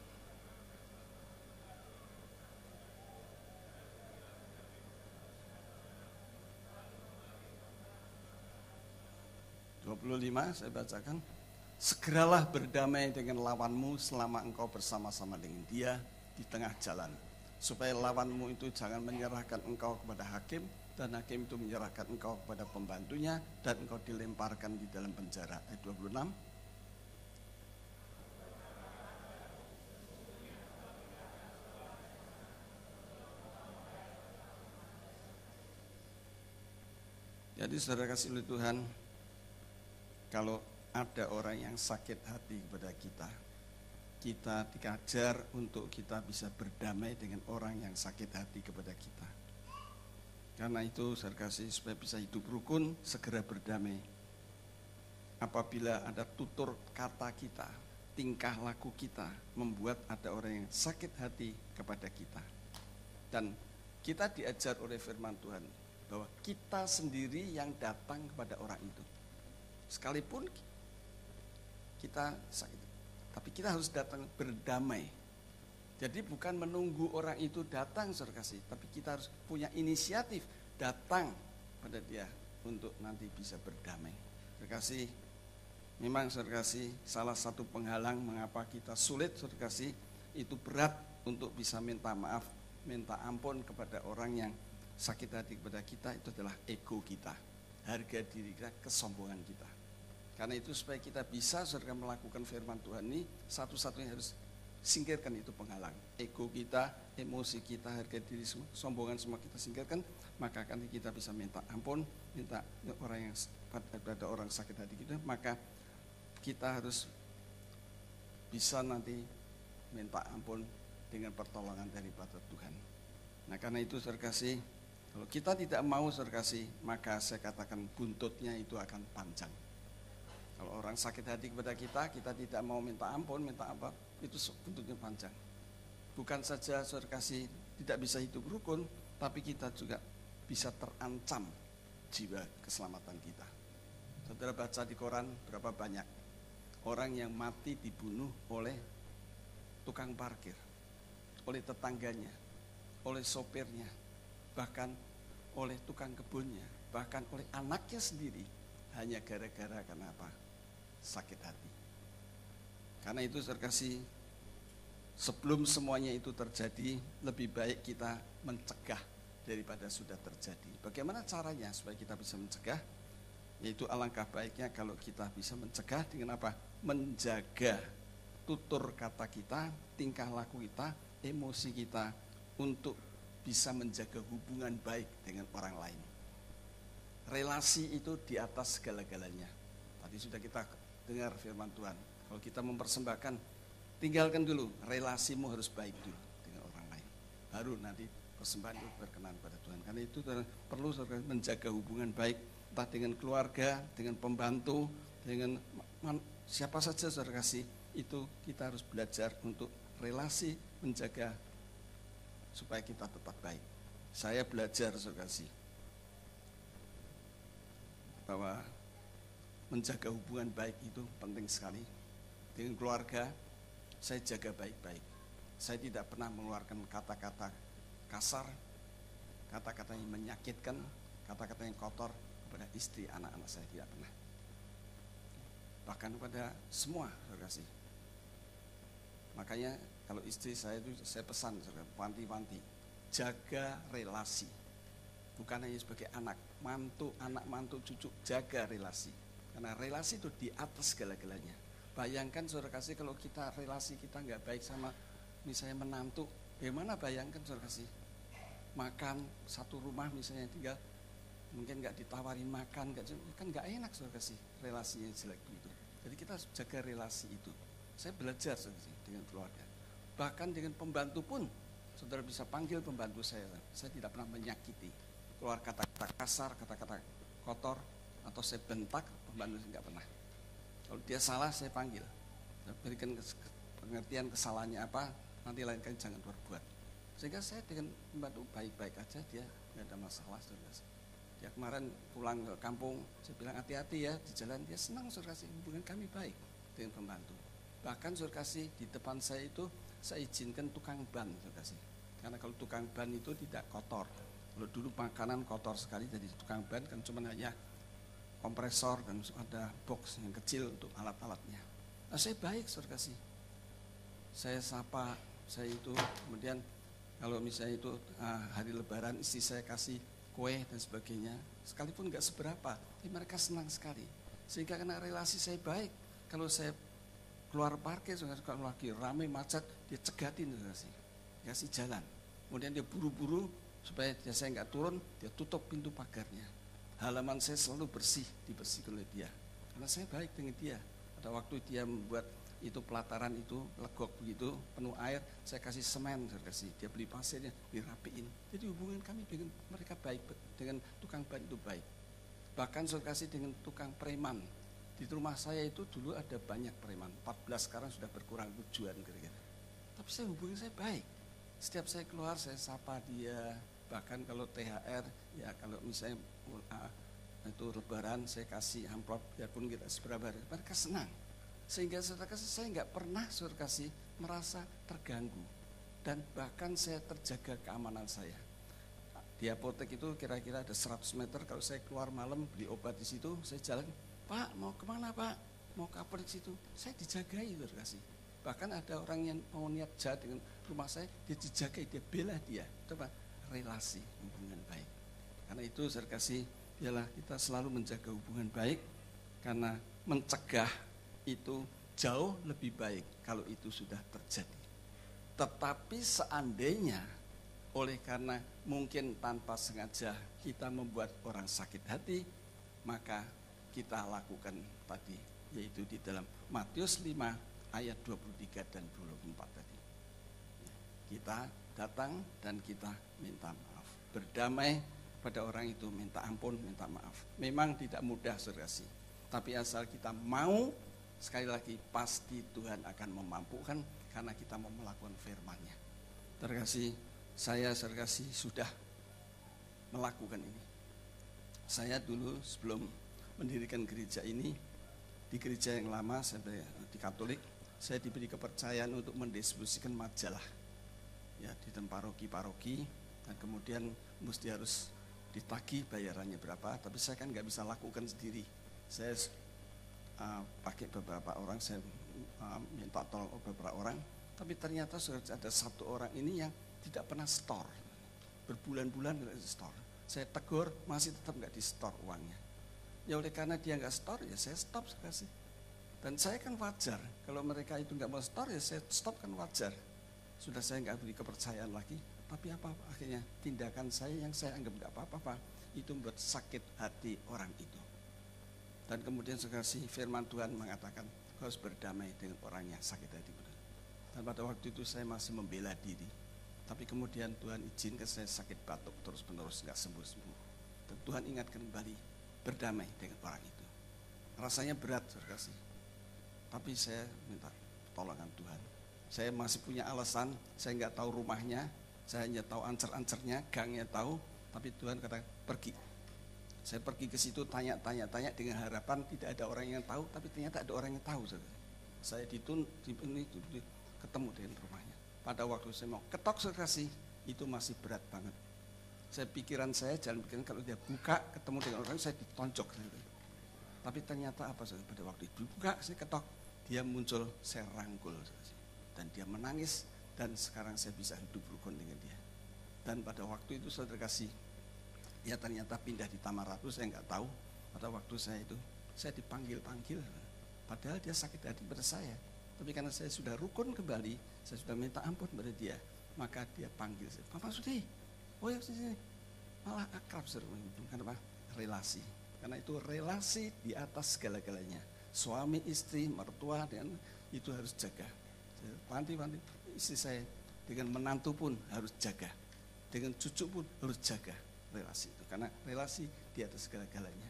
Dua puluh lima saya bacakan. Segeralah berdamai dengan lawanmu selama engkau bersama-sama dengan dia di tengah jalan. Supaya lawanmu itu jangan menyerahkan engkau kepada hakim dan hakim itu menyerahkan engkau kepada pembantunya dan engkau dilemparkan di dalam penjara. Ayat 26. Jadi saudara kasih oleh Tuhan, kalau ada orang yang sakit hati kepada kita. Kita dikajar untuk kita bisa berdamai dengan orang yang sakit hati kepada kita. Karena itu saya kasih supaya bisa hidup rukun, segera berdamai. Apabila ada tutur kata kita, tingkah laku kita membuat ada orang yang sakit hati kepada kita. Dan kita diajar oleh firman Tuhan bahwa kita sendiri yang datang kepada orang itu. Sekalipun kita sakit. Tapi kita harus datang berdamai. Jadi bukan menunggu orang itu datang saudara kasih, tapi kita harus punya inisiatif datang pada dia untuk nanti bisa berdamai. Saudara kasih, memang saudara kasih salah satu penghalang mengapa kita sulit saudara kasih itu berat untuk bisa minta maaf, minta ampun kepada orang yang sakit hati kepada kita itu adalah ego kita. harga diri kita, kesombongan kita. Karena itu supaya kita bisa saudara melakukan firman Tuhan ini, satu-satunya harus singkirkan itu penghalang. Ego kita, emosi kita, harga diri semua, kesombongan semua kita singkirkan, maka akan kita bisa minta ampun, minta orang yang pada orang sakit hati kita, maka kita harus bisa nanti minta ampun dengan pertolongan daripada Tuhan. Nah karena itu saudara kasih, kalau kita tidak mau saudara kasih, maka saya katakan buntutnya itu akan panjang. Kalau orang sakit hati kepada kita, kita tidak mau minta ampun, minta apa, itu buntutnya panjang. Bukan saja saudara kasih tidak bisa hidup rukun, tapi kita juga bisa terancam jiwa keselamatan kita. Saudara baca di koran berapa banyak orang yang mati dibunuh oleh tukang parkir, oleh tetangganya, oleh sopirnya, bahkan oleh tukang kebunnya, bahkan oleh anaknya sendiri, hanya gara-gara kenapa? Sakit hati. Karena itu terkasih, sebelum semuanya itu terjadi, lebih baik kita mencegah daripada sudah terjadi. Bagaimana caranya supaya kita bisa mencegah? Yaitu alangkah baiknya kalau kita bisa mencegah dengan apa? Menjaga tutur kata kita, tingkah laku kita, emosi kita untuk bisa menjaga hubungan baik dengan orang lain. Relasi itu di atas segala-galanya. Tadi sudah kita dengar firman Tuhan. Kalau kita mempersembahkan, tinggalkan dulu, relasimu harus baik dulu dengan orang lain. Baru nanti persembahan itu berkenan pada Tuhan. Karena itu perlu menjaga hubungan baik, entah dengan keluarga, dengan pembantu, dengan siapa saja saudara kasih itu kita harus belajar untuk relasi menjaga supaya kita tetap baik. Saya belajar saudara bahwa menjaga hubungan baik itu penting sekali. Dengan keluarga saya jaga baik-baik. Saya tidak pernah mengeluarkan kata-kata kasar, kata-kata yang menyakitkan, kata-kata yang kotor kepada istri anak-anak saya tidak pernah. Bahkan kepada semua saudara Makanya kalau istri saya itu saya pesan panti-panti jaga relasi. Bukan hanya sebagai anak, mantu, anak mantu, cucu, jaga relasi. Karena relasi itu di atas segala-galanya. Bayangkan saudara kasih kalau kita relasi kita nggak baik sama misalnya menantu, bagaimana bayangkan saudara kasih makan satu rumah misalnya tinggal mungkin nggak ditawarin makan gak, kan nggak enak saudara kasih relasinya jelek begitu. Jadi kita harus jaga relasi itu. Saya belajar dengan keluarga. Bahkan dengan pembantu pun, saudara bisa panggil pembantu saya. Saya tidak pernah menyakiti. Keluar kata-kata kasar, kata-kata kotor, atau saya bentak, pembantu saya nggak pernah. Kalau dia salah, saya panggil. Saya berikan pengertian kesalahannya apa, nanti lain kali jangan berbuat. Sehingga saya dengan pembantu baik-baik aja, dia nggak ada masalah. Saudara. Dia kemarin pulang ke kampung, saya bilang hati-hati ya di jalan, dia senang saudara hubungan kami baik dengan pembantu. Bahkan suruh kasih di depan saya itu saya izinkan tukang ban suruh kasih. Karena kalau tukang ban itu tidak kotor. Kalau dulu makanan kotor sekali jadi tukang ban kan cuma hanya kompresor dan ada box yang kecil untuk alat-alatnya. Nah, saya baik suruh kasih. Saya sapa, saya itu kemudian kalau misalnya itu uh, hari lebaran istri saya kasih kue dan sebagainya sekalipun nggak seberapa tapi mereka senang sekali sehingga karena relasi saya baik kalau saya keluar parkir kalau lagi rame macet dia cegatin kasih kasih jalan kemudian dia buru-buru supaya dia saya nggak turun dia tutup pintu pagarnya. Halaman saya selalu bersih dibersihkan oleh dia. Karena saya baik dengan dia. Pada waktu dia membuat itu pelataran itu legok begitu penuh air saya kasih semen saya kasih. Dia beli pasirnya dirapiin. Jadi hubungan kami dengan mereka baik dengan tukang ban itu baik. Bahkan saya kasih dengan tukang preman. Di rumah saya itu dulu ada banyak preman, 14 sekarang sudah berkurang tujuan kira-kira. Tapi saya hubungi saya baik. Setiap saya keluar saya sapa dia, bahkan kalau THR ya kalau misalnya uh, itu lebaran saya kasih amplop biarpun kita seberapa hari, mereka senang. Sehingga saya kasih saya nggak pernah saya kasih merasa terganggu dan bahkan saya terjaga keamanan saya. Di apotek itu kira-kira ada 100 meter kalau saya keluar malam beli obat di situ, saya jalan Pak mau ke mana Pak? Mau ke di situ? Saya dijagai kasih. Bahkan ada orang yang mau niat jahat dengan rumah saya, dia dijagai, dia bela dia. Apa? Relasi hubungan baik. Karena itu saya kasih biarlah kita selalu menjaga hubungan baik karena mencegah itu jauh lebih baik kalau itu sudah terjadi. Tetapi seandainya oleh karena mungkin tanpa sengaja kita membuat orang sakit hati, maka kita lakukan tadi yaitu di dalam Matius 5 ayat 23 dan 24 tadi. Kita datang dan kita minta maaf. Berdamai pada orang itu minta ampun, minta maaf. Memang tidak mudah serasi. Tapi asal kita mau, sekali lagi pasti Tuhan akan memampukan karena kita mau melakukan firman-Nya. Terkasih, saya serkasih sudah melakukan ini. Saya dulu sebelum mendirikan gereja ini, di gereja yang lama, saya di Katolik, saya diberi kepercayaan untuk mendistribusikan majalah ya di paroki-paroki dan kemudian mesti harus ditagih bayarannya berapa. Tapi saya kan nggak bisa lakukan sendiri. Saya uh, pakai beberapa orang saya uh, minta tolong beberapa orang. Tapi ternyata sudah ada satu orang ini yang tidak pernah store. Berbulan-bulan di store saya tegur masih tetap nggak di store uangnya. Ya oleh karena dia nggak store ya saya stop kasih dan saya kan wajar. Kalau mereka itu nggak mau store ya saya stop kan wajar sudah saya nggak beri kepercayaan lagi, tapi apa akhirnya tindakan saya yang saya anggap nggak apa-apa itu membuat sakit hati orang itu. Dan kemudian sekali firman Tuhan mengatakan harus berdamai dengan orang yang sakit hati. Dan pada waktu itu saya masih membela diri. Tapi kemudian Tuhan izinkan saya sakit batuk terus-menerus nggak sembuh-sembuh. Dan Tuhan ingatkan kembali berdamai dengan orang itu. Rasanya berat, saudara kasih. Tapi saya minta tolongan Tuhan saya masih punya alasan, saya nggak tahu rumahnya, saya hanya tahu ancer-ancernya, gangnya tahu, tapi Tuhan kata pergi. Saya pergi ke situ tanya-tanya-tanya dengan harapan tidak ada orang yang tahu, tapi ternyata ada orang yang tahu. Saya ditun, di, ketemu dengan rumahnya. Pada waktu saya mau ketok sekasih, itu masih berat banget. Saya pikiran saya jalan pikiran kalau dia buka ketemu dengan orang saya ditonjok. Tapi ternyata apa pada waktu itu buka saya ketok, dia muncul saya rangkul. Saudara dan dia menangis dan sekarang saya bisa hidup rukun dengan dia. Dan pada waktu itu saudara kasih, ya ternyata pindah di Tamaratu, saya nggak tahu. Pada waktu saya itu, saya dipanggil-panggil. Padahal dia sakit hati pada saya. Tapi karena saya sudah rukun kembali, saya sudah minta ampun pada dia. Maka dia panggil saya, Papa Sudi, oh ya sini. Malah akrab seru. Kenapa? Relasi. Karena itu relasi di atas segala-galanya. Suami, istri, mertua, dan itu harus jaga Panti-panti istri saya dengan menantu pun harus jaga. Dengan cucu pun harus jaga relasi itu. Karena relasi di atas segala-galanya.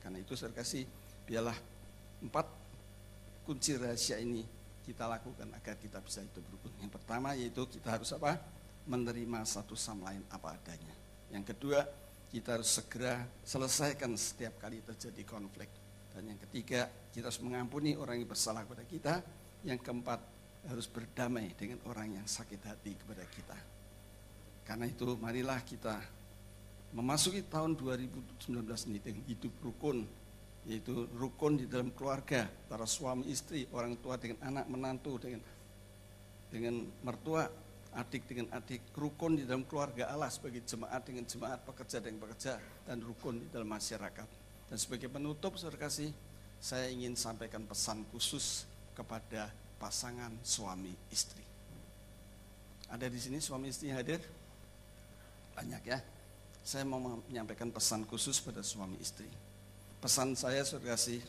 Karena itu saya kasih biarlah empat kunci rahasia ini kita lakukan agar kita bisa hidup rukun. Yang pertama yaitu kita harus apa? Menerima satu sama lain apa adanya. Yang kedua, kita harus segera selesaikan setiap kali terjadi konflik. Dan yang ketiga, kita harus mengampuni orang yang bersalah kepada kita. Yang keempat, harus berdamai dengan orang yang sakit hati kepada kita. Karena itu marilah kita memasuki tahun 2019 ini dengan hidup rukun, yaitu rukun di dalam keluarga, para suami istri, orang tua dengan anak menantu, dengan dengan mertua, adik dengan adik, rukun di dalam keluarga Allah sebagai jemaat dengan jemaat, pekerja dengan pekerja, dan rukun di dalam masyarakat. Dan sebagai penutup, saya ingin sampaikan pesan khusus kepada pasangan suami istri. Ada di sini suami istri hadir? Banyak ya. Saya mau menyampaikan pesan khusus pada suami istri. Pesan saya saudara kasih,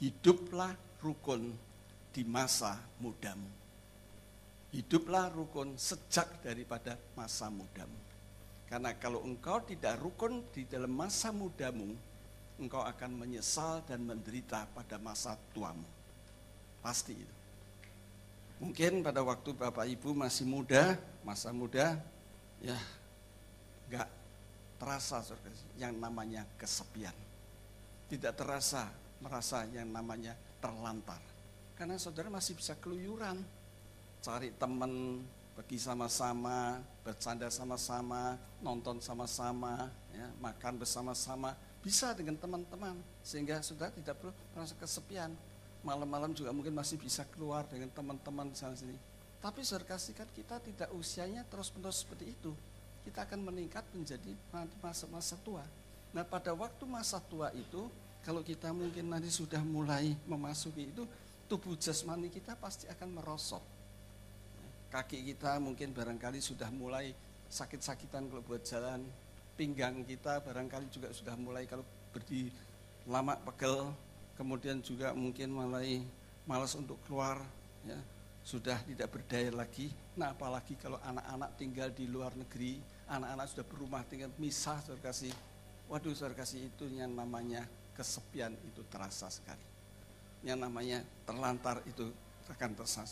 hiduplah rukun di masa mudamu. Hiduplah rukun sejak daripada masa mudamu. Karena kalau engkau tidak rukun di dalam masa mudamu, engkau akan menyesal dan menderita pada masa tuamu. Pasti itu. Mungkin pada waktu Bapak Ibu masih muda, masa muda, ya nggak terasa yang namanya kesepian. Tidak terasa merasa yang namanya terlantar. Karena saudara masih bisa keluyuran, cari teman, pergi sama-sama, bercanda sama-sama, nonton sama-sama, ya, makan bersama-sama, bisa dengan teman-teman sehingga saudara tidak perlu merasa kesepian malam-malam juga mungkin masih bisa keluar dengan teman-teman sana sini. Tapi saudara kasihkan kita tidak usianya terus-menerus seperti itu. Kita akan meningkat menjadi masa-masa tua. Nah pada waktu masa tua itu, kalau kita mungkin nanti sudah mulai memasuki itu, tubuh jasmani kita pasti akan merosot. Kaki kita mungkin barangkali sudah mulai sakit-sakitan kalau buat jalan, pinggang kita barangkali juga sudah mulai kalau berdiri lama pegel, kemudian juga mungkin mulai malas untuk keluar, ya, sudah tidak berdaya lagi. Nah apalagi kalau anak-anak tinggal di luar negeri, anak-anak sudah berumah tinggal misah, saudara kasih. Waduh saudara kasih itu yang namanya kesepian itu terasa sekali. Yang namanya terlantar itu akan terasa.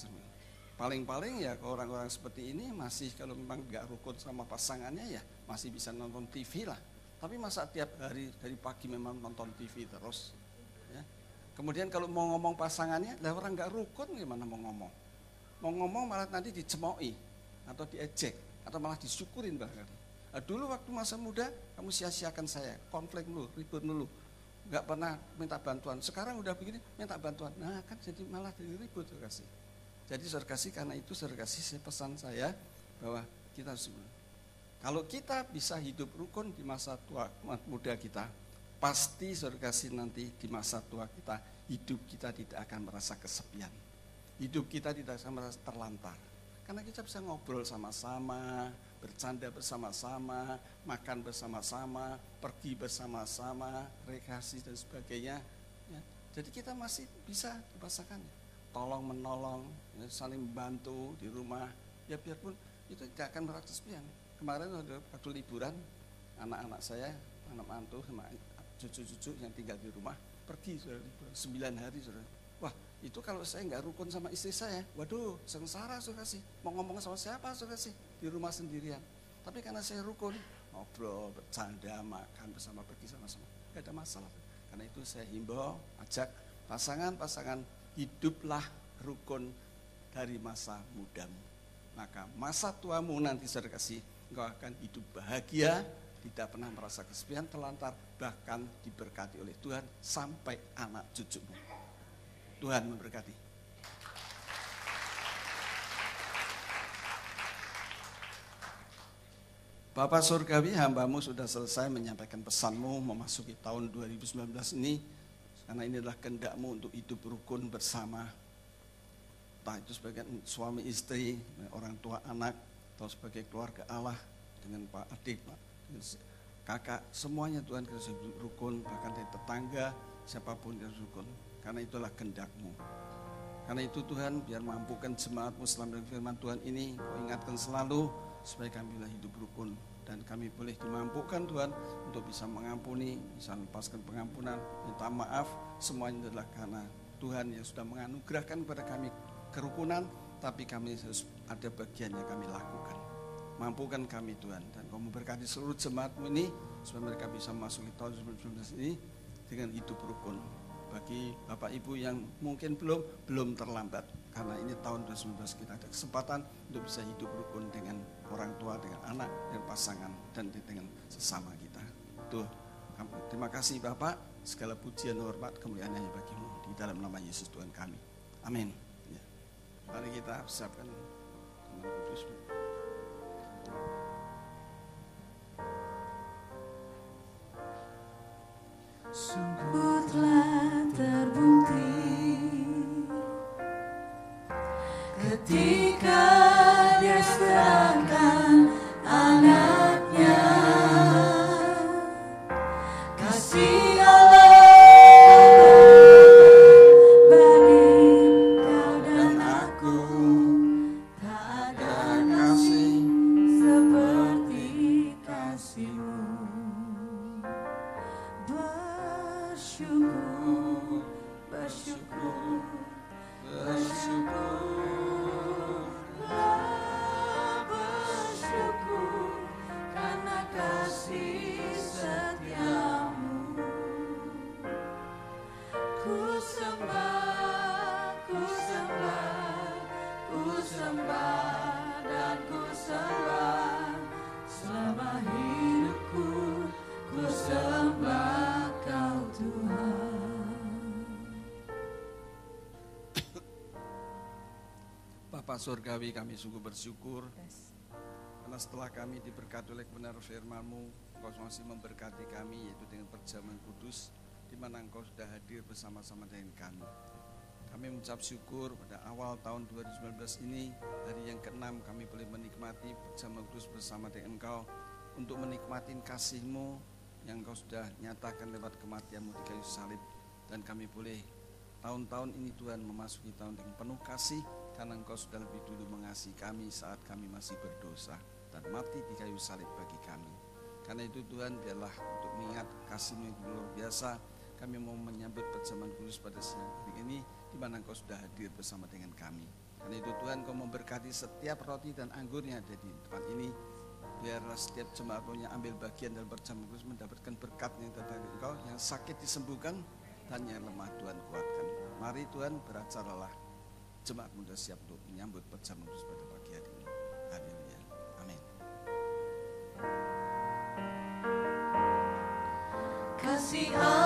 Paling-paling ya orang-orang seperti ini masih kalau memang nggak rukun sama pasangannya ya masih bisa nonton TV lah. Tapi masa tiap hari dari pagi memang nonton TV terus. Kemudian kalau mau ngomong pasangannya, lah orang nggak rukun gimana mau ngomong? Mau ngomong malah nanti dicemoi atau diejek atau malah disyukurin bahkan. Nah, dulu waktu masa muda kamu sia-siakan saya, konflik dulu, ribut dulu, nggak pernah minta bantuan. Sekarang udah begini minta bantuan, nah kan jadi malah jadi ribut kasih. Jadi kasih karena itu kasih saya pesan saya bahwa kita harus kalau kita bisa hidup rukun di masa tua muda kita, pasti saudara kasih nanti di masa tua kita hidup kita tidak akan merasa kesepian. Hidup kita tidak akan merasa terlantar. Karena kita bisa ngobrol sama-sama, bercanda bersama-sama, makan bersama-sama, pergi bersama-sama, rekreasi dan sebagainya. Ya. Jadi kita masih bisa dipasangkan tolong menolong, ya, saling membantu di rumah. Ya biarpun itu tidak akan merasa kesepian. Kemarin waktu liburan, anak-anak saya, anak mantu sama cucu-cucu yang tinggal di rumah pergi liburan sembilan hari sudah. Wah itu kalau saya nggak rukun sama istri saya, waduh sengsara sudah sih. Mau ngomong sama siapa sudah sih di rumah sendirian. Tapi karena saya rukun, ngobrol, bercanda, makan bersama, pergi sama-sama, nggak ada masalah. Karena itu saya himbau, ajak pasangan-pasangan hiduplah rukun dari masa mudamu. Maka masa tuamu nanti saudara kasih, engkau akan hidup bahagia, tidak pernah merasa kesepian, terlantar, bahkan diberkati oleh Tuhan sampai anak cucumu. Tuhan memberkati. Bapak Surgawi, hambamu sudah selesai menyampaikan pesanmu memasuki tahun 2019 ini karena ini adalah kehendakmu untuk hidup rukun bersama. Entah itu sebagai suami istri, orang tua anak, atau sebagai keluarga Allah dengan Pak adik, Pak, kakak, semuanya Tuhan kasih rukun, bahkan dari tetangga, siapa pun yang rukun. Karena itulah kehendakmu. Karena itu Tuhan biar mampukan jemaatmu selama firman Tuhan ini, kau ingatkan selalu supaya kami hidup rukun dan kami boleh dimampukan Tuhan untuk bisa mengampuni, bisa lepaskan pengampunan, minta maaf, semuanya adalah karena Tuhan yang sudah menganugerahkan kepada kami kerukunan, tapi kami harus ada bagian yang kami lakukan. Mampukan kami Tuhan, dan kau memberkati seluruh jemaatmu ini, supaya mereka bisa masuk di tahun 2019 ini dengan hidup rukun. Bagi Bapak Ibu yang mungkin belum, belum terlambat karena ini tahun 2019 kita ada kesempatan untuk bisa hidup rukun dengan orang tua, dengan anak, dan pasangan, dan dengan sesama kita. Tuh, terima kasih Bapak, segala pujian, hormat, kemuliaan hanya bagimu di dalam nama Yesus Tuhan kami. Amin. Ya. Mari kita siapkan Tuhan Kudus. Sungguh terbukti ketika dia serahkan Surgawi kami sungguh bersyukur. Karena setelah kami diberkati oleh kebenaran firman-Mu, Engkau masih memberkati kami yaitu dengan perjamuan kudus di mana Engkau sudah hadir bersama-sama dengan kami. Kami mengucap syukur pada awal tahun 2019 ini hari yang keenam kami boleh menikmati perjamuan kudus bersama dengan Engkau untuk menikmati kasih-Mu yang Engkau sudah nyatakan lewat kematian-Mu di kayu salib. Dan kami boleh tahun-tahun ini Tuhan memasuki tahun dengan penuh kasih karena Engkau sudah lebih dulu mengasihi kami saat kami masih berdosa dan mati di kayu salib bagi kami. Karena itu Tuhan biarlah untuk mengingat kasih-Mu yang luar biasa kami mau menyambut perjamuan kudus pada siang hari ini di mana Engkau sudah hadir bersama dengan kami. Karena itu Tuhan Engkau memberkati setiap roti dan anggur yang ada di tempat ini. Biarlah setiap jemaat punya ambil bagian dalam perjamuan kudus mendapatkan berkat yang dari Engkau yang sakit disembuhkan dan yang lemah Tuhan kuatkan. Mari Tuhan beracaralah jemaat muda siap untuk menyambut perjamuan pada pagi hari ini. Haleluya. Amin. Kasih Allahku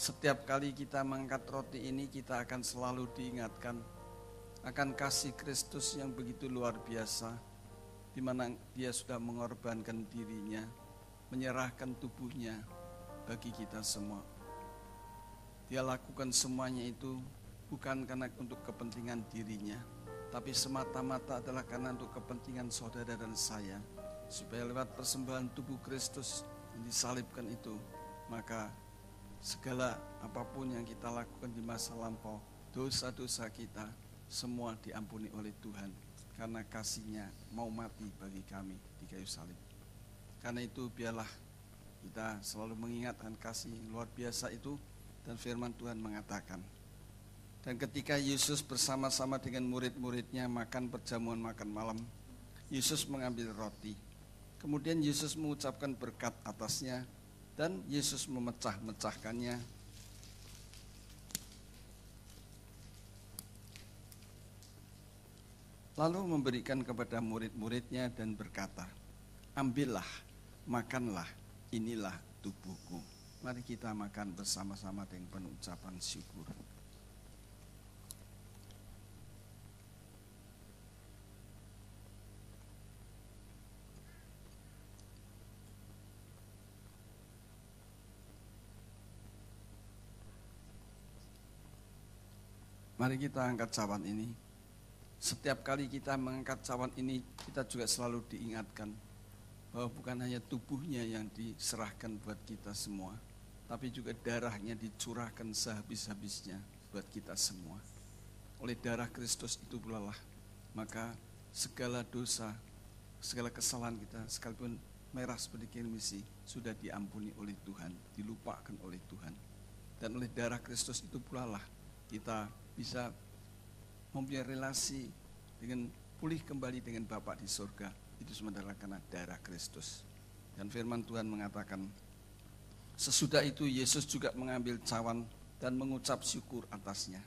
Setiap kali kita mengangkat roti ini, kita akan selalu diingatkan akan kasih Kristus yang begitu luar biasa, di mana dia sudah mengorbankan dirinya, menyerahkan tubuhnya bagi kita semua. Dia lakukan semuanya itu bukan karena untuk kepentingan dirinya, tapi semata-mata adalah karena untuk kepentingan saudara dan saya, supaya lewat persembahan tubuh Kristus yang disalibkan itu, maka segala apa pun yang kita lakukan di masa lampau, dosa-dosa kita semua diampuni oleh Tuhan karena kasihnya mau mati bagi kami di kayu salib. Karena itu biarlah kita selalu mengingatkan kasih luar biasa itu dan firman Tuhan mengatakan, dan ketika Yesus bersama-sama dengan murid-muridnya makan perjamuan makan malam, Yesus mengambil roti. Kemudian Yesus mengucapkan berkat atasnya dan Yesus memecah-mecahkannya. Lalu memberikan kepada murid-muridnya dan berkata, Ambillah, makanlah, inilah tubuhku. Mari kita makan bersama-sama dengan penuh ucapan syukur. Mari kita angkat cawan ini. Setiap kali kita mengangkat cawan ini, kita juga selalu diingatkan bahwa bukan hanya tubuhnya yang diserahkan buat kita semua, tapi juga darahnya dicurahkan sehabis-habisnya buat kita semua. Oleh darah Kristus itu pula maka segala dosa, segala kesalahan kita, sekalipun merah seperti kirmisi, sudah diampuni oleh Tuhan, dilupakan oleh Tuhan. Dan oleh darah Kristus itu pula kita bisa mempunyai relasi dengan pulih kembali dengan Bapa di surga. Itu adalah karena darah Kristus. Dan firman Tuhan mengatakan, sesudah itu Yesus juga mengambil cawan dan mengucap syukur atasnya.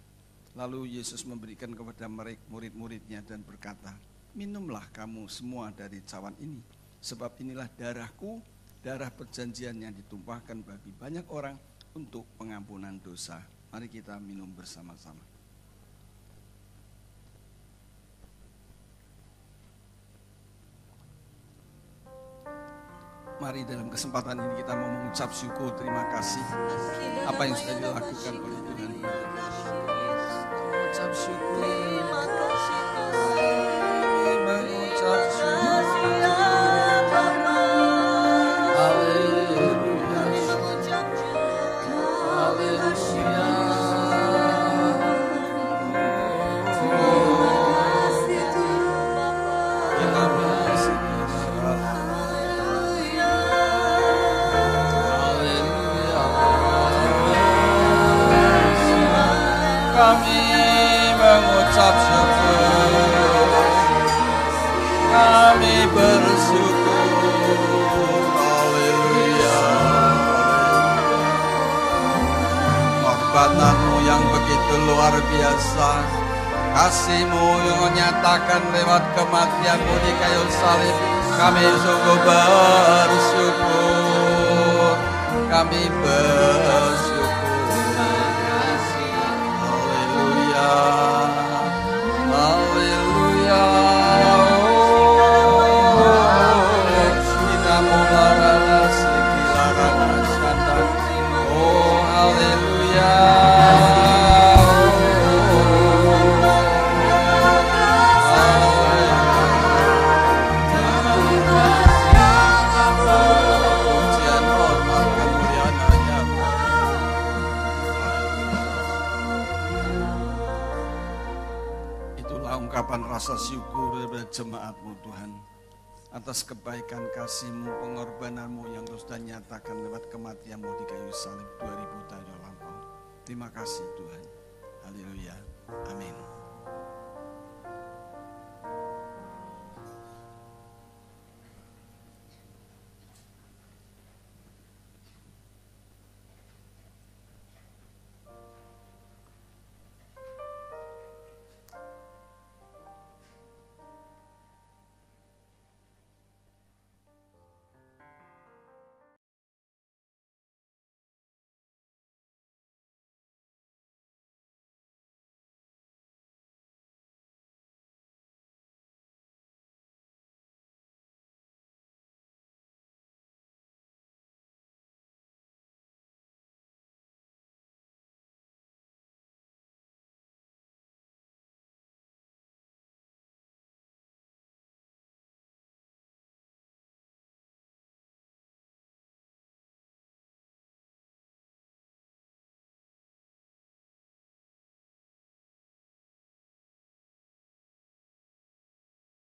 Lalu Yesus memberikan kepada murid-muridnya dan berkata, minumlah kamu semua dari cawan ini. Sebab inilah darahku, darah perjanjian yang ditumpahkan bagi banyak orang untuk pengampunan dosa. Mari kita minum bersama-sama. Mari dalam kesempatan ini kita mau mengucap syukur terima kasih apa yang sudah dilakukan oleh Tuhan. Mengucap syukur. Luar biasa. Kasihmu yang menyatakan lewat kematianmu di kayu salib kami sungguh bersyukur. Kami bersyukur yang terus dan nyatakan lewat kematianmu di kayu salib 2000 tahun lampau. Terima kasih Tuhan. Haleluya. Amin.